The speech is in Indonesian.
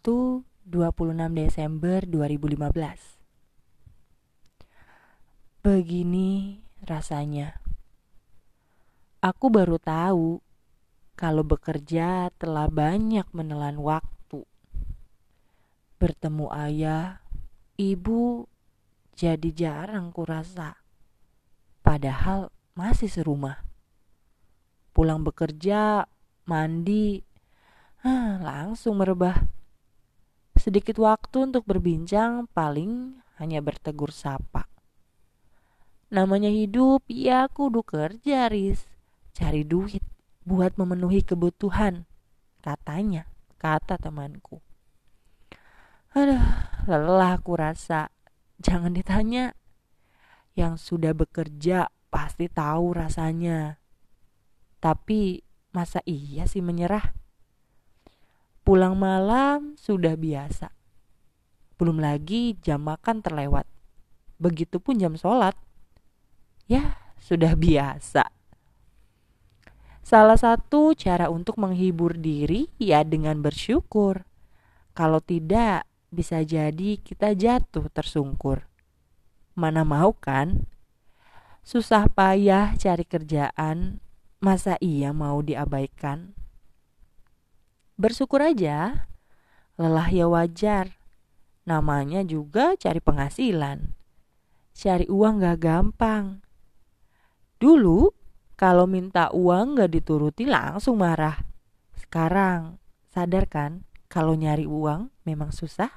Sabtu 26 Desember 2015 Begini rasanya. Aku baru tahu kalau bekerja telah banyak menelan waktu. Bertemu ayah, ibu jadi jarang kurasa. Padahal masih serumah. Pulang bekerja, mandi, ah, langsung merebah. Sedikit waktu untuk berbincang paling hanya bertegur sapa. Namanya hidup, ya kudu kerja, Riz. Cari duit buat memenuhi kebutuhan. Katanya, kata temanku. Aduh, lelah aku rasa. Jangan ditanya. Yang sudah bekerja pasti tahu rasanya. Tapi masa iya sih menyerah? Pulang malam sudah biasa. Belum lagi jam makan terlewat. Begitupun jam sholat. Ya, sudah biasa. Salah satu cara untuk menghibur diri ya dengan bersyukur. Kalau tidak, bisa jadi kita jatuh tersungkur. Mana mau kan? Susah payah cari kerjaan, masa iya mau diabaikan? Bersyukur aja. Lelah ya wajar. Namanya juga cari penghasilan. Cari uang gak gampang. Dulu kalau minta uang gak dituruti langsung marah. Sekarang sadar kan kalau nyari uang memang susah?